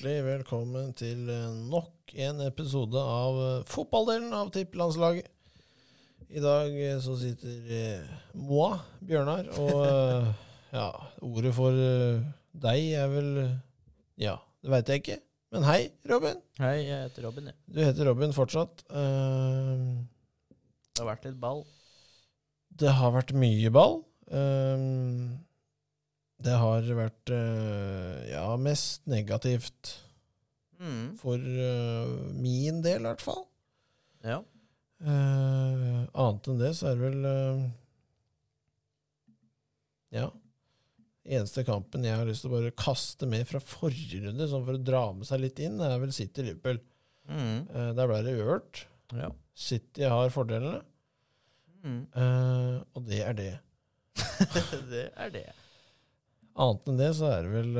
hjertelig velkommen til eh, nok en episode av eh, fotballdelen av Tippelandslaget. I dag eh, så sitter Moa Bjørnar, og ja, ordet for deg er vel Ja, det veit jeg ikke. Men hei, Robin. Hei, jeg heter Robin. jeg. Du heter Robin fortsatt. Uh, Det har vært litt ball. det har vært mye ball. Eh, det har vært eh, ja, mest negativt. Mm. For uh, min del, i hvert fall. Ja. Uh, annet enn det, så er det vel uh, Ja. Eneste kampen jeg har lyst til å bare kaste med fra forrige runde, sånn for å dra med seg litt inn, er vel City Liverpool. Mm. Der ble det uørt. ja. City har fordelene, Mm. og det er det. det er det. Annet enn det, så er det vel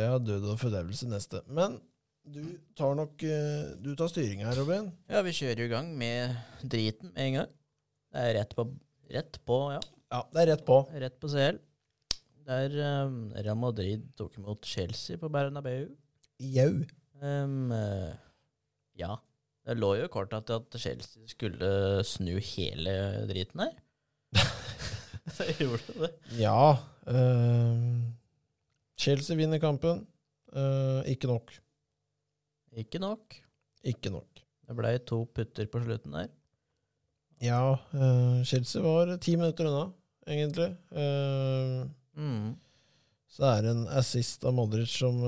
ja, død og fordervelse neste. Men du tar nok eh, Du tar styringa her, Robin. Ja, vi kjører i gang med driten med en gang. Det er rett på, rett på, ja. Ja, det er rett på. Rett på CL. Der um, Real Madrid tok imot Chelsea på Bernabeu. Jau. Um, ja. Det lå jo i kortet at, at Chelsea skulle snu hele driten her. Gjorde det. Ja. Uh, Chelsea vinner kampen. Uh, ikke nok. Ikke nok. Ikke nok. Det blei to putter på slutten der. Ja, Uh, Chelsea var ti minutter unna, egentlig. Mm. så er det en assist av Modric som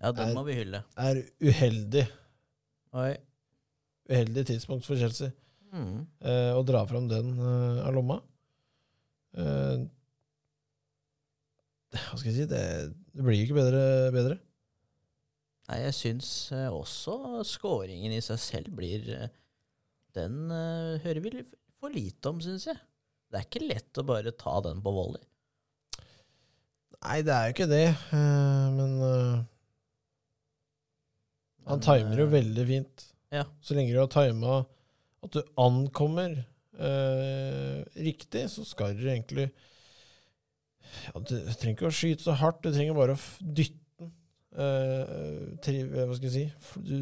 Ja, den Er- må vi hylle. er uheldig. Oi. Uheldig tidspunkt for Chelsea. Mm. eh, å dra fram den eh, av lomma. Eh, hva skal jeg si? Det, det blir ikke bedre. bedre. Nei, jeg syns eh, også scoringen i seg selv blir eh, Den hører vi for lite om, syns jeg. Det er ikke lett å bare ta den på volley. Nei, det er jo ikke det, men Han timer jo veldig fint. ja. Så lenge du har tima at du ankommer eh, riktig, så skal du egentlig ja, Du trenger ikke å skyte så hardt, du trenger bare å dytte den. Eh, tri, hva skal jeg si Du,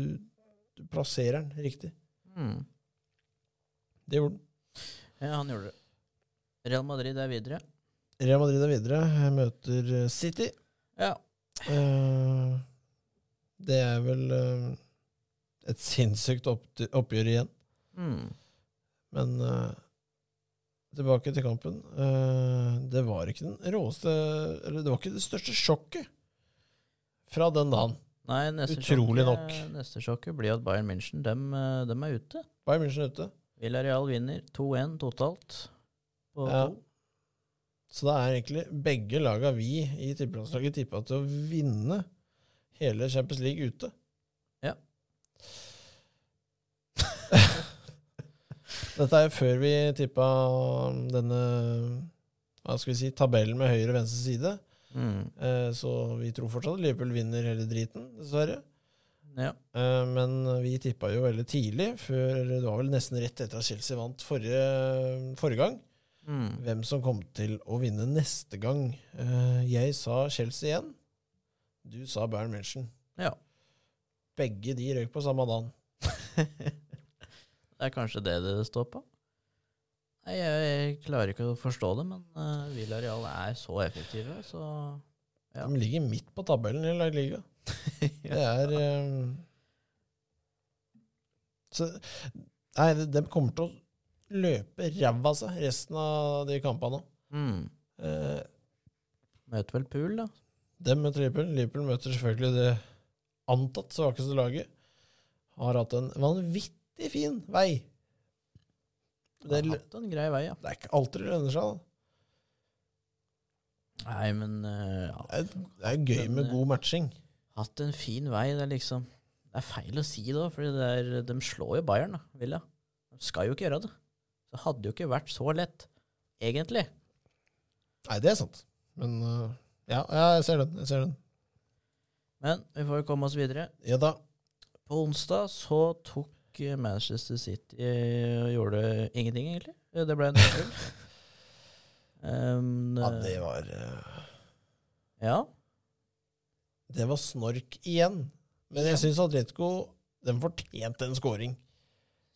du plasserer den riktig. Mm. Det gjorde den. Ja, han gjorde det. Real Madrid er videre. Real Madrid er videre, møter eh, City. Ja. Eh, det er vel eh, et sinnssykt oppgjør igjen. Mm. Men uh, tilbake til kampen. Uh, det var ikke den råeste Eller det var ikke det største sjokket fra den dagen. Nei, neste Utrolig sjokket, neste sjokket blir at Bayern München dem, eh, dem er ute. Bayern München er ute. Villarreal vinner 2-1 totalt. På Ja. to. Så da er egentlig begge laga vi i tippelandslaget tippa til å vinne hele Champions League ute. Ja. Dette er jo før vi tippa denne hva skal vi si, tabellen med høyre og venstre side. Mm. Eh, Så vi tror fortsatt at Liverpool vinner hele driten, dessverre. Ja. Eh, Men vi tippa jo veldig tidlig, før det var vel nesten rett etter at Chelsea vant forrige, forrige gang, Mm. hvem som kom til å vinne neste gang. Eh, Jeg sa Chelsea igjen. Du sa Bayern München. Ja. Begge de røyk på samme dagen. Det er kanskje det det står på. Nei, jeg, jeg klarer ikke å forstå det, men uh, Villarreal er så effektive, så Ja. De ligger midt på tabellen i La Liga. Det er um, Så Nei, de, de kommer til å løpe ræva av seg resten av de kampene. mm. Eh, Møter vel Pool, da. De møter Liverpool. Liverpool møter selvfølgelig det antatt svakeste laget. Har hatt en vanvittig fin vei. Det, er- hatt en grei vei, ja. det er ikke alltid det lønner seg. da. Nei, men uh, ja. Det er, det er gøy med god matching. Hatt en fin vei. Det er liksom Det er feil å si da, for de slår jo Bayern, da, Villa. De skal jo ikke gjøre det. Det hadde jo ikke vært så lett, egentlig. Nei, det er sant. Men uh, ja, ja, jeg ser den. Jeg ser den. Men vi får jo komme oss videre. Ja da. På onsdag så tok Manchester City og gjorde ingenting, egentlig. Det ble en 0 um, Ja, det var uh, Ja. det var snork igjen. Men jeg syns Atletico den fortjente en scoring.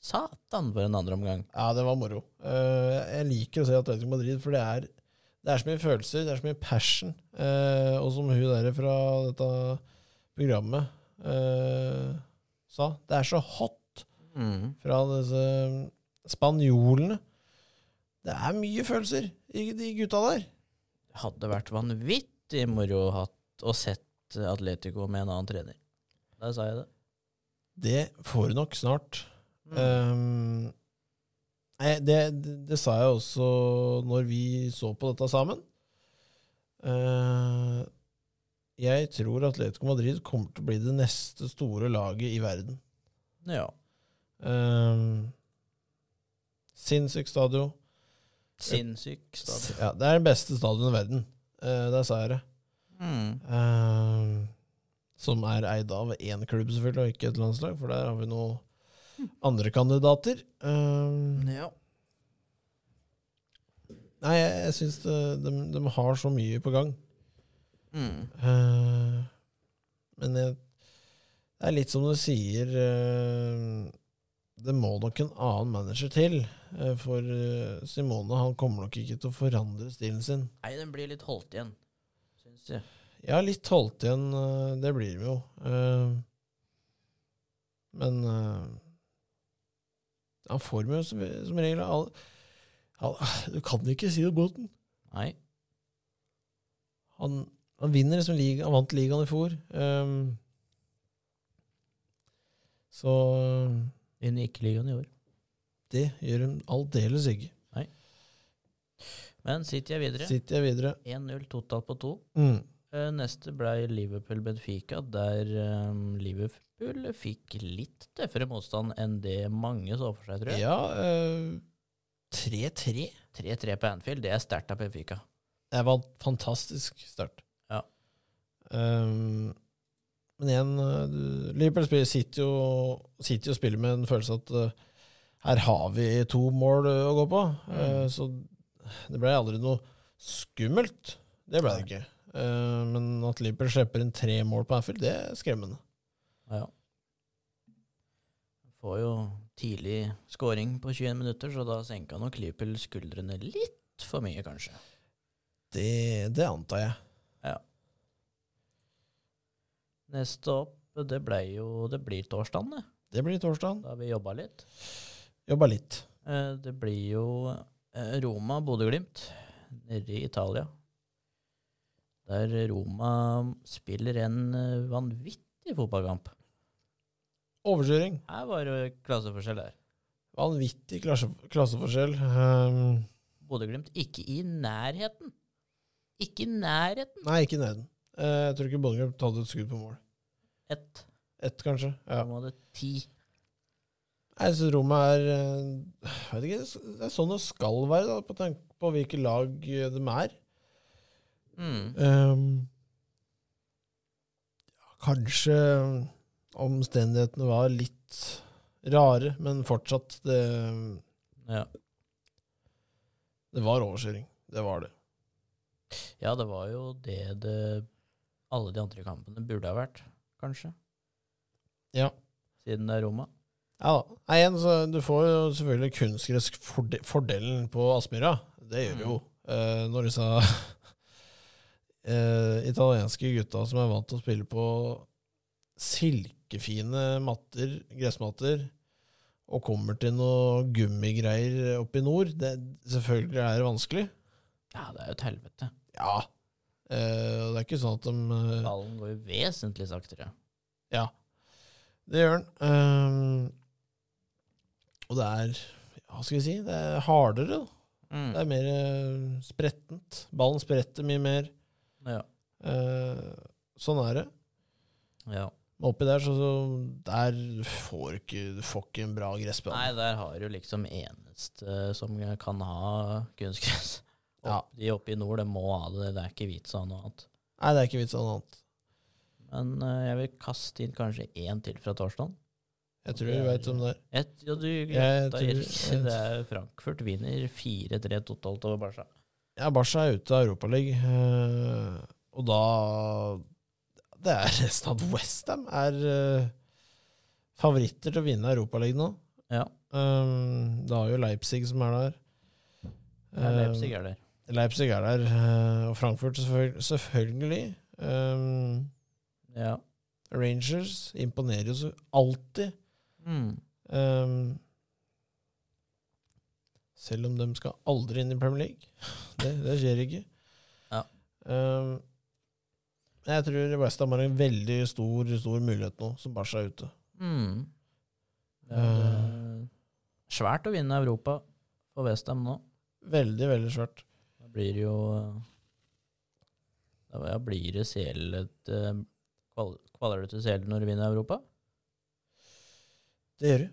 Satan for en andre omgang. Ja, det var moro. Uh, jeg liker å se Atletico Madrid, for det er, det er så mye følelser, det er så mye passion. Uh, og som hun der fra dette programmet uh, sa, det er så hot Mm. fra disse spanjolene. Det er mye følelser i de gutta der. Det hadde vært vanvittig moro hatt å sett Atletico med en annen trener. Der sa jeg det. Det får du nok snart. Mm. Um, nei, det, det, det sa jeg også når vi så på dette sammen. Uh, jeg tror Atletico Madrid kommer til å bli det neste store laget i verden. ja. Um, sinnssyk stadion. Sinnssyk stadion. Ja, det er den beste stadion i verden. Uh, der sa jeg det. Mm. Um, som er eid av én klubb, selvfølgelig, og ikke et landslag, for der har vi noen andre kandidater. Um, Ja. Nei, jeg, jeg syns de, de har så mye på gang. Mm. Uh, men jeg, det er litt som du sier eh, Det må nok en annen manager til. eh, for eh, Simone han kommer nok ikke til å forandre stilen sin. Nei, den blir litt holdt igjen, syns jeg. Ja, litt holdt igjen, eh, det blir den jo. Men han får med som, som regel all, all, Du kan ikke si det, Båten. Nei. Han, han vinner liksom ligaen. han vant ligaen i fjor. Så Vinner ikke ligaen i år. det gjør hun aldeles ikke. Nei. Men sitter jeg videre. Sitter jeg videre. 1-0 totalt på to. Mm. Eh, Neste ble Liverpool-Benfica, der eh, Liverpool fikk litt tøffere motstand enn det mange så for seg, tror jeg. Ja, eh, 3-3. 3-3 på Anfield, det er sterkt av Benfica. Det var en fantastisk start. Ja. Um, men igjen, eh, Liverpool sitter, jo, sitter jo og spiller med en følelse at eh, her har vi to mål eh, å gå på. Mm. så det ble aldri noe skummelt. Det ble det ikke. Men at Liverpool slipper inn tre mål på Anfield, det er skremmende. Ja. Får jo tidlig scoring på 21 minutter, så da senka nok Liverpool skuldrene litt for mye, kanskje. Det, det antar jeg. Neste opp, det ble jo Det blir torsdagen, det. Det blir torsdag. Da har vi jobba litt. Jobba litt. Eh, Det blir jo eh, Roma-Bodø-Glimt nede i Italia. Der Roma spiller en eh, vanvittig fotballkamp. Overkjøring. Her var det klasseforskjell der. Vanvittig klasse, klasseforskjell. Um, Bodø-Glimt ikke i nærheten. Ikke i nærheten. nei, ikke i nærheten. Jeg tror ikke Bodø-Glimt hadde et skudd på mål. Ett. Ett, kanskje. Ja. Var det ti. Jeg syns rommet er eh, jeg vet ikke, Det er sånn det skal være, da, på tanke på hvilke lag eh, de er. Mm. Um, ja, kanskje omstendighetene var litt rare, men fortsatt det, Ja. det var overkjøring. Det var det. ja, det var jo det det alle de andre kampene burde ha vært, kanskje. Ja. Siden det er Roma. Ja da. Nei, igjen, så du får jo selvfølgelig kunstgressfordelen på Aspmyra. Det gjør du jo. Eh, når disse eh, italienske gutta som er vant til å spille på silkefine matter, gressmatter, og kommer til noe gummigreier oppe i nord, det, selvfølgelig er det vanskelig. Ja, det er jo et helvete. Ja. Og det er ikke sånn at de uh, Ballen går jo vesentlig saktere. Ja, det gjør den. Um, og det er Hva skal vi si? Det er hardere. Mm. Det er mer uh, sprettent. Ballen spretter mye mer. Ja. Sånn er det. ja. Oppi der, så, så der får ikke, du får ikke en bra gressbane. Nei, der har du liksom eneste som kan ha kunstgress. Ja. De oppe i nord, det må ha det. Det er ikke vits av noe annet. Nei, det er ikke vits av noe annet. Men uh, jeg vil kaste inn kanskje én til fra torsdagen. Jeg tror du veit om det er. Et, ja, du tror- Det er Frankfurt vinner 4-3 totalt over Barca. Ja, Barca er ute av Europaligaen, uh, og da det er nesten at Westham er uh, favoritter til å vinne Europaligaen nå. Ja. Um, det har jo Leipzig som er der. Ja, Leipzig er der. Leipzig er der, eh, og Frankfurt selvfølgelig. Um, Ja. Rangers imponerer jo så alltid. Mm. Um, selv om de skal aldri inn i Premier League. Det, det skjer ikke. Ja. Um, jeg tror Westham har en veldig stor, stor mulighet nå, som Barca er ute. Mm. Det er svært å vinne Europa for Westham nå. Veldig, veldig svært. Blir jo ja, blir det CL eh, kval, Kvaler du til CL når du vinner Europa? Det gjør det.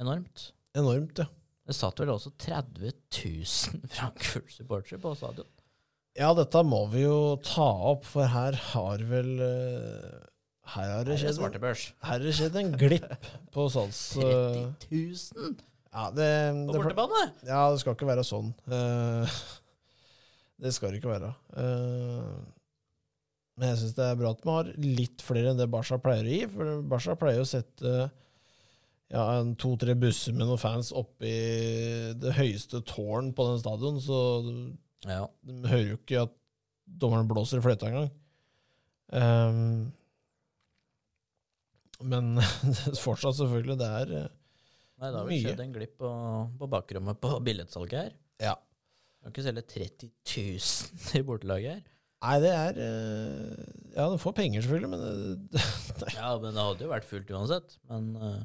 Enormt. Enormt, ja. Det satt vel også 30 000 Frankfurt-supportere på stadion. Ja, dette må vi jo ta opp, for her har vel eh, Her har det skjedd, her har det skjedd en glipp på salgs... eh, 30 000 ja, det, på bortebane! ja, det skal ikke være sånn. Uh, det skal det ikke være. Uh, men jeg syns det er bra at vi har litt flere enn det Barca pleier å gi. For Barca pleier å sette ja, to-tre busser med noen fans oppi det høyeste tårn på den stadion, så Ja. de hører jo ikke at dommeren blåser i fløyta engang. Um, men fortsatt, selvfølgelig, det er Nei, det har vel skjedd en glipp på, på bakrommet på billettsalget her. Ja. Kan ikke selge 30 000 i bortelaget her. Nei, det er eh, Ja, du får penger, selvfølgelig, men det, Ja, men det hadde jo vært fullt uansett. Men eh,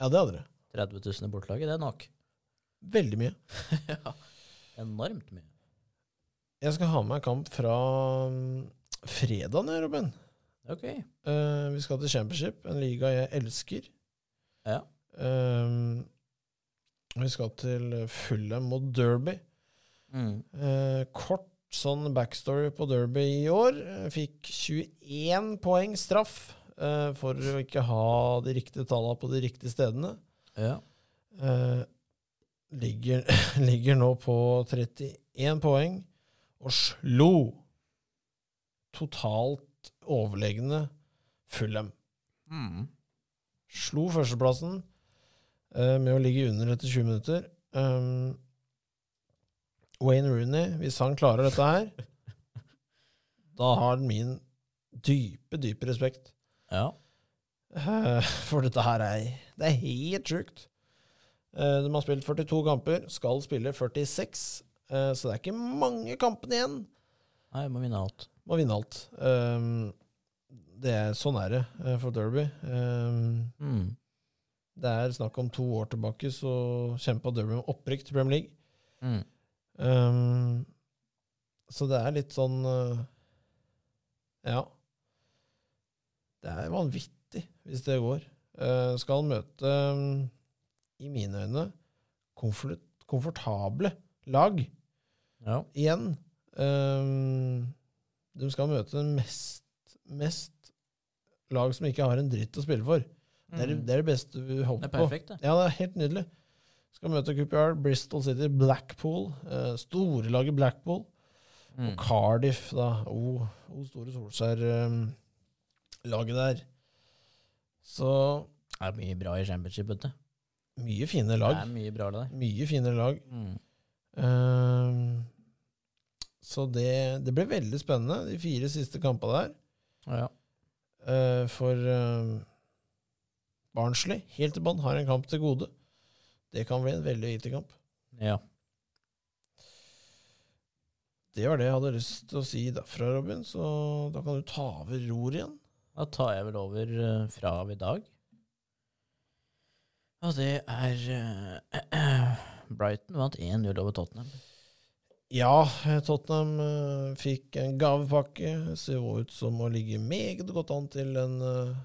Ja, det hadde det. 30 000 i bortelaget, det er nok. Veldig mye. ja, enormt mye. Jeg skal ha med en kamp fra um, fredagen, Robin. Ok. Uh, vi skal til Championship, en liga jeg elsker. Ja. Um, vi skal til Fulham mot Derby. Mm. Uh, kort sånn backstory på Derby i år. Eh, Fikk 21 poeng straff uh, for å ikke ha de riktige tallene på de riktige stedene. Ja. Uh, ligger, ligger nå på 31 poeng og slo totalt overlegne Fulham. Mm. Slo førsteplassen med å ligge under etter 20 minutter. Um, Wayne Rooney, hvis han klarer dette her, da har han min dype, dype respekt. Ja. Uh, For dette her er Det er helt sjukt. Uh, De har spilt 42 kamper, skal spille 46, uh, så det er ikke mange kampene igjen. Nei, må vinne alt. Må vinne alt. Um, Det er, sånn er det eh, for Derby. Um, Mm. Det er snakk om to år tilbake, så kjempa Durham opprykk til Premier League. Mm. Um, så det er litt sånn uh, Ja. Det er vanvittig hvis det går. Uh, skal møte, um, i mine øyne, komfort, komfortable lag Ja. igjen. Um, de skal møte mest, mest lag som ikke har en dritt å spille for. Det, er, Mm. det er det beste vi Det håper er på. perfekt, det. Ja, det er helt nydelig. Skal møte QPR, Bristol City, Blackpool, eh, storlaget Blackpool, Mm. og Cardiff, da. O, o store Solskjær-laget der. Så Det er mye bra i championship, vet du. mye fine Det er mye bra det der. Mye fine lag. Mm. Ehm, så det, det ble veldig spennende, de fire siste kampene der. Ja. Uh, for uh, Barnsley, helt i bånn, har en kamp til gode. Det kan bli en veldig viktig kamp. ja. Det var det jeg hadde lyst til å si derfra, Robin. Så da kan du ta over ror igjen. Da tar jeg vel over eh, fra av i dag. Og det er uh, Brighton vant 1-0 over Tottenham. Ja, Tottenham uh, fikk en gavepakke. Ser jo ut som å ligge meget godt an til en uh,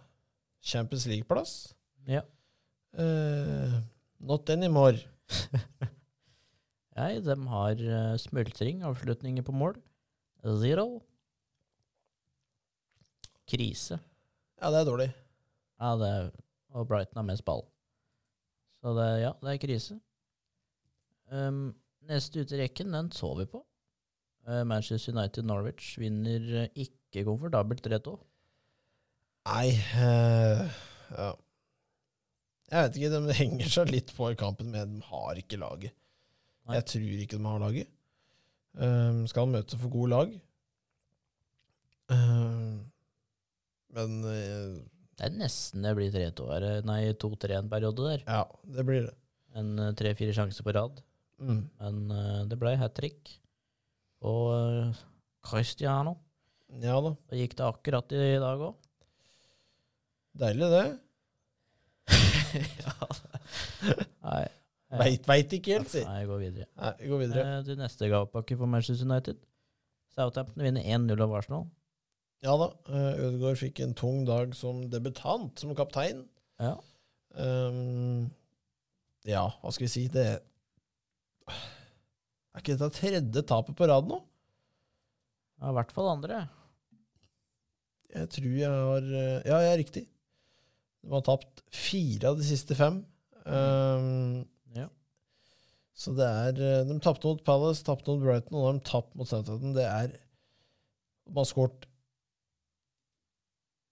Champions League-plass. Ja. Uh, not anymore. Nei, de har uh, smultring, avslutninger på mål. Zero. Krise. Ja, det er dårlig. Ja, det er, og Brighton har mest ball. Så det, ja, det er krise. Um, neste ute i rekken, den så vi på. Uh, Manchester United Norwich vinner ikke komfortabelt 3-2. Nei uh, Ja. Jeg vet ikke, de henger seg litt på i kampen, men de har ikke laget. Nei. Jeg tror ikke de har laget. Um, skal møte for gode lag. Um, men uh, Det er nesten det blir 3-2 her. eh, Nei, 2-3 en periode der. ja, det blir det. En eh, tre-fire sjanser på rad. Mm. Men uh, det ble hat trick. Og uh, Cristiano. Ja da. Da gikk det akkurat i dag òg. Deilig, det. Nei. Veit, veit ikke helt, si. Nei, jeg går videre. Nei, jeg går videre. Eh, til neste gavepakke for Manchester United. Southampton vinner 1-0 av Arsenal. Ja da. eh, Ødegaard fikk en tung dag som debutant, som kaptein. Ja. Um, ja, hva skal vi si Det Er ikke dette tredje tapet på rad nå? ja, I hvert fall andre. Jeg tror jeg har eh, Ja, jeg er riktig. De har tapt fire av de siste fem. Um, Ja. så det er eh, De tapte mot Palace, tapte mot Brighton, og de tapt mot Southampton. Det er De har skåret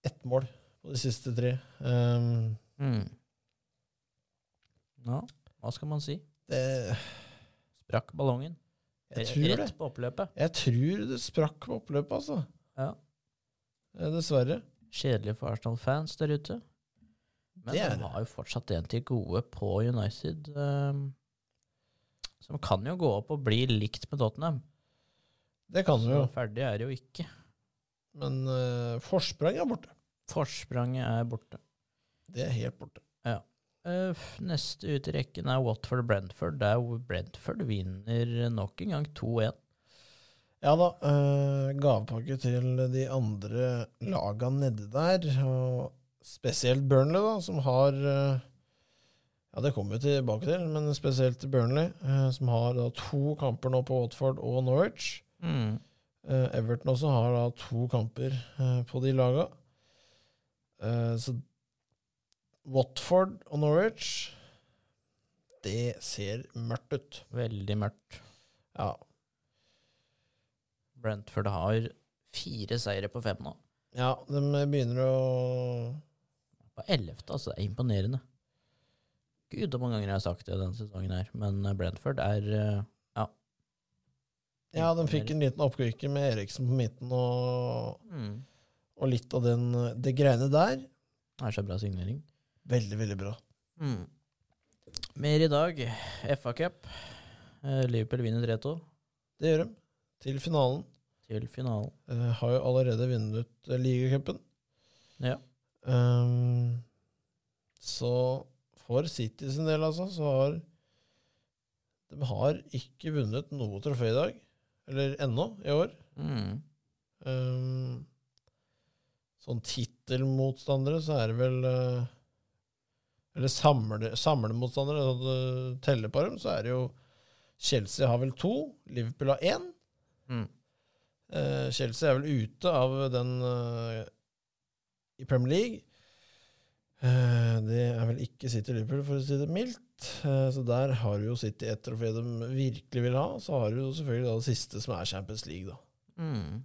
ett mål på de siste tre. Um, Mm. Ja, hva skal man si? det Sprakk ballongen. Jeg tror det. Rett på oppløpet. Jeg tror det sprakk på oppløpet, altså. Ja. Eh, Dessverre. Kjedelig for Arsenal-fans der ute. Men de har jo fortsatt en til gode på United. Um, som kan jo gå opp og bli likt med Tottenham. Det kan du jo. Ferdig er det jo ikke. Men uh, forspranget er borte. Forspranget er borte. Det er helt borte. Eh, f- neste ut i rekken er Watford-Brentford, der Brentford vinner nok en gang 2-1. Ja da. eh, gavepakke til de andre laga nedi der. Og spesielt Burnley, da, som har eh, Ja, det kommer vi tilbake til, men spesielt Burnley, eh, som har da to kamper nå på Watford og Norwich. Mm. Eh, Everton også har da to kamper på de laga. Eh, så Watford og Norwich Det ser mørkt ut. Veldig mørkt. Ja. Brentford har fire seire på fem nå. ja, de begynner å På ellevte, altså. Det er imponerende. Gud, hvor mange ganger jeg har sagt det denne sesongen her. Men eh, Brentford er Ja. Ja, de fikk en liten oppkvikker med Eriksen på midten og, mm, og litt av den, det greiene der. Det er så bra signering. Veldig, veldig bra. Mm. Mer i dag. FA Cup. Eh, Liverpool vinner 3-2 Det gjør de. Til finalen. til finalen. Uh, har jo allerede vunnet ligacupen. Ja. Um, så for City sin del, altså, så har De har ikke vunnet noe trofé i dag. Eller ennå, i år. Mm. Um, sånn tittelmotstandere, så er det vel uh, Eller samlemotstandere, samle så det teller på dem, så er det jo Chelsea har vel to, Liverpool har én. Mm. Uh, Chelsea er vel ute av den eh, i Premier League. Eh, det er vel ikke City Liverpool, for å si det mildt. Eh, så der har jo City et trofé de virkelig vil ha. Så har du jo selvfølgelig da det siste, som er Champions League, da. Mm.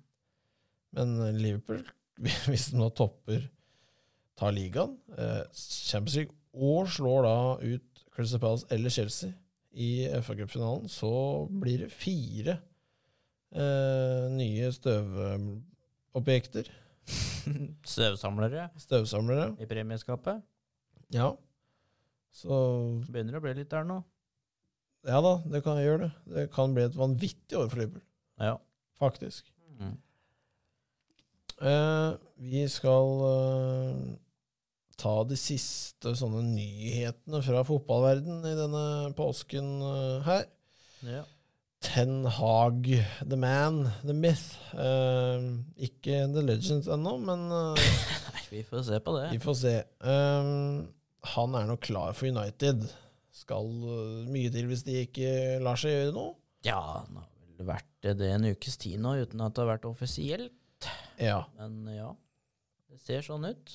Men eh, Liverpool, hvis de nå topper tar ligaen, Champions League, og slår da ut Crystal Palace eller Chelsea i FA Cup-finalen, så blir det fire eh, nye støvobjekter. Støvsamlere Støvsamlere. i premieskapet. Ja. Så Begynner å bli litt der nå. ja da, det kan gjøre det. Det kan bli et vanvittig år for Liverpool, Ja. faktisk. Mm. Eh, vi skal eh, ta de siste sånne nyhetene fra fotballverden i denne påsken eh, her. ja. Ten Hag, the man, the myth. Uh, ikke The Legends ennå, men uh, Nei, vi får se på det. vi får se. Uh, han er nok klar for United. Skal eh, mye til hvis de ikke lar seg gjøre noe. Ja, han har vel vært det en ukes tid nå uten at det har vært offisielt. Ja. Men ja, det ser sånn ut.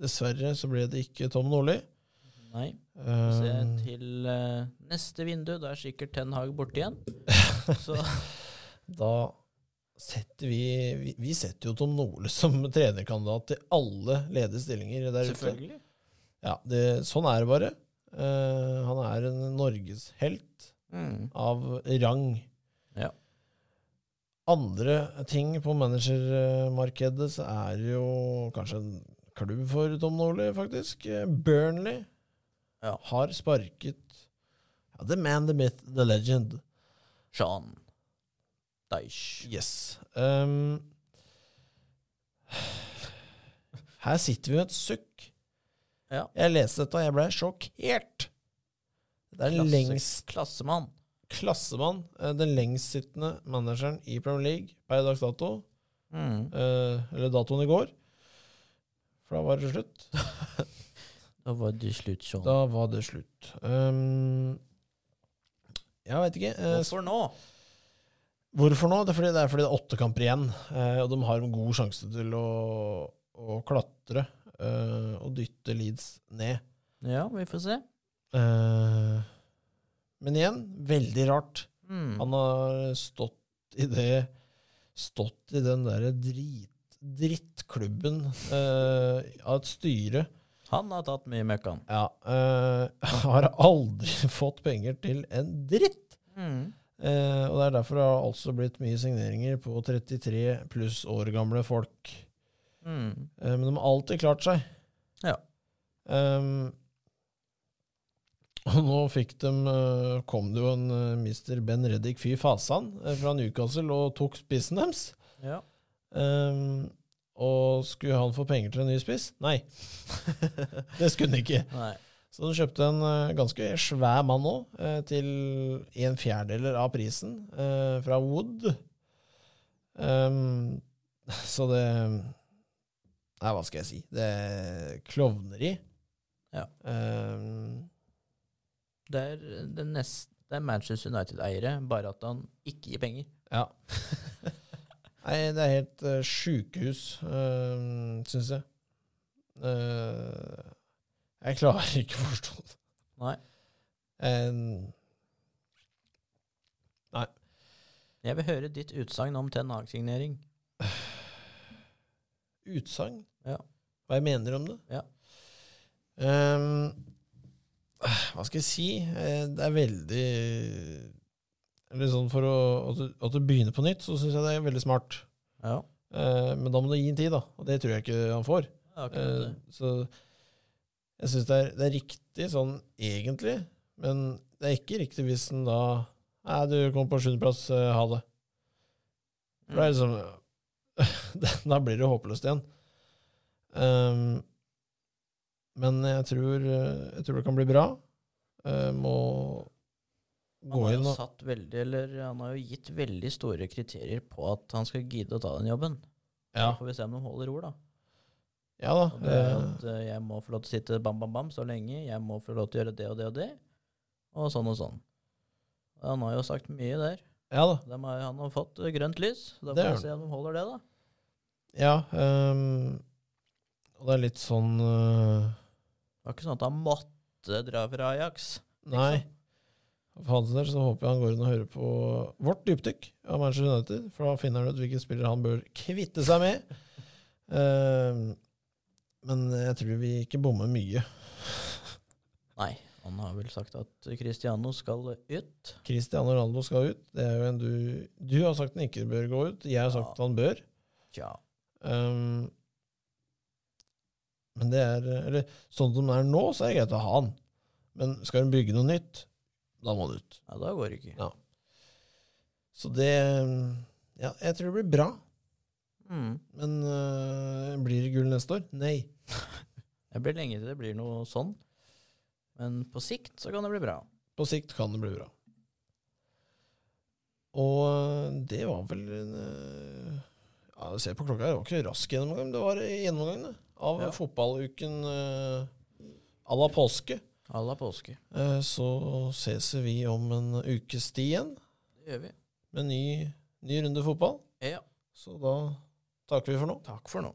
Dessverre så ble det ikke Tom Nordli. Nei. Se Eh, til eh, neste vindu. Da er sikkert Ten Hag borte igjen. Så da setter vi, vi Vi setter jo Tom Nole som trenerkandidat til alle ledige stillinger der ute. Selvfølgelig. Ja, det, sånn er det bare. Uh, han er en norgeshelt Mm. av rang. Ja. Andre ting på managermarkedet så er jo kanskje en klubb for Tom Nole, faktisk. Burnley Ja. har sparket ja, The man, the myth, the legend. Sean Dyche. Yes. Um, her sitter vi med et sukk. Ja. Jeg leste dette, og jeg ble sjokkert. Det er Klasse- lengst Klassemann. klassemann, eh, den lengstsittende manageren i Premier League per dags dato. Mm. Uh, eller datoen i går. For da var det slutt. Da var det slutt, Sean. Da var det slutt. Um, jeg veit ikke. eh, Hvorfor nå? hvorfor nå? Det er fordi det er fordi det er åtte kamper igjen, eh, og de har en god sjanse til å, å klatre eh, og dytte Leeds ned. Ja, vi får se. Men igjen, veldig rart. Mm. Han har stått i det Stått i den derre drit, drittklubben av et styre. Han har tatt mye møkkan. Ja. eh, har aldri fått penger til en dritt! Mm. Eh, og det er derfor det har altså blitt mye signeringer på 33 pluss år gamle folk. Mm. Eh, men de har alltid klart seg. Ja. Um, og nå fikk de, eh, kom det jo en uh, Mr. Ben Reddik fy fasan eh, fra Newcastle og tok spissen deres. Ja. Ehm, og skulle han få penger til en ny spiss? Nei. det skulle han ikke. Nei. Så han kjøpte en eh, ganske svær mann nå, eh, til en fjerdedeler av prisen, eh, fra Wood. Um, så det Nei, hva skal jeg si? Det er klovneri. Ja. Um, Det er, det neste, det er Manchester United-eiere, bare at han ikke gir penger. ja. Nei, det er helt uh, sjukehus, uh, syns jeg. Uh, jeg klarer ikke å forstå det. Nei. En- Jeg vil høre ditt utsagn om Ten Hag-signering. utsagn. Ja. Hva jeg mener om det. Ja. Um, hva skal jeg si? Eh, Det er veldig sånn for å At du, at du begynner på nytt, så syns jeg det er veldig smart. Ja. Eh, men da må du gi en tid, da. Og det tror jeg ikke han får. Akkurat Eh, så jeg syns det, det er riktig sånn egentlig, men det er ikke riktig hvis en da Nei, du kom på sjuendeplass, eh, ha det. For det er liksom Da blir det håpløst igjen. Um, men jeg tror, eh, jeg tror det kan bli bra. Må Han har jo satt veldig, eller han har jo gitt veldig store kriterier på at han skal gidde å ta den jobben. Ja, Så får vi se om de holder ord, da. ja da. Det at eh, jeg må få lov til å sitte bam, bam, bam så lenge. Jeg må få lov til å gjøre det og det og det. Og sånn og sånn. Han har jo sagt mye der. ja da. De har, han har fått eh, grønt lys. Da får vi se om de holder det, da. Ja. Um, og det er litt sånn uh... Det var ikke sånn at han måtte dra fra Ajax. Nei. For hans del så håper jeg han går inn og hører på vårt dypdykk av Manchester United, for da finner han ut hvilke spillere han bør kvitte seg med. Uh, men jeg tror vi ikke bommer mye. Nei, han har vel sagt at Cristiano skal ut. Cristiano Ronaldo skal ut. Det er jo en du Du har sagt han ikke bør gå ut. Jeg har sagt Ja. han bør. Ja. Um, men det er Eller sånn som det er nå, så er det greit å ha han. Men skal hun bygge noe nytt, da må han ut. Ja, da går det ikke. Ja. Så det Ja, jeg tror det blir bra. Mm. Men øh, blir det gull neste år? Nei. Det blir lenge til det blir noe sånn. Men på sikt så kan det bli bra. På sikt kan det bli bra. Og øh, det var vel en øh, Ja, ser på klokka det var ikke rask gjennomgang. Det var gjennomgangen av Ja. fotballuken øh, à la påske. Alla påske. Eh, Så ses vi om en ukes tid igjen Det gjør vi. med ny, ny runde fotball. Ja. Så da takker vi for nå. Takk for nå.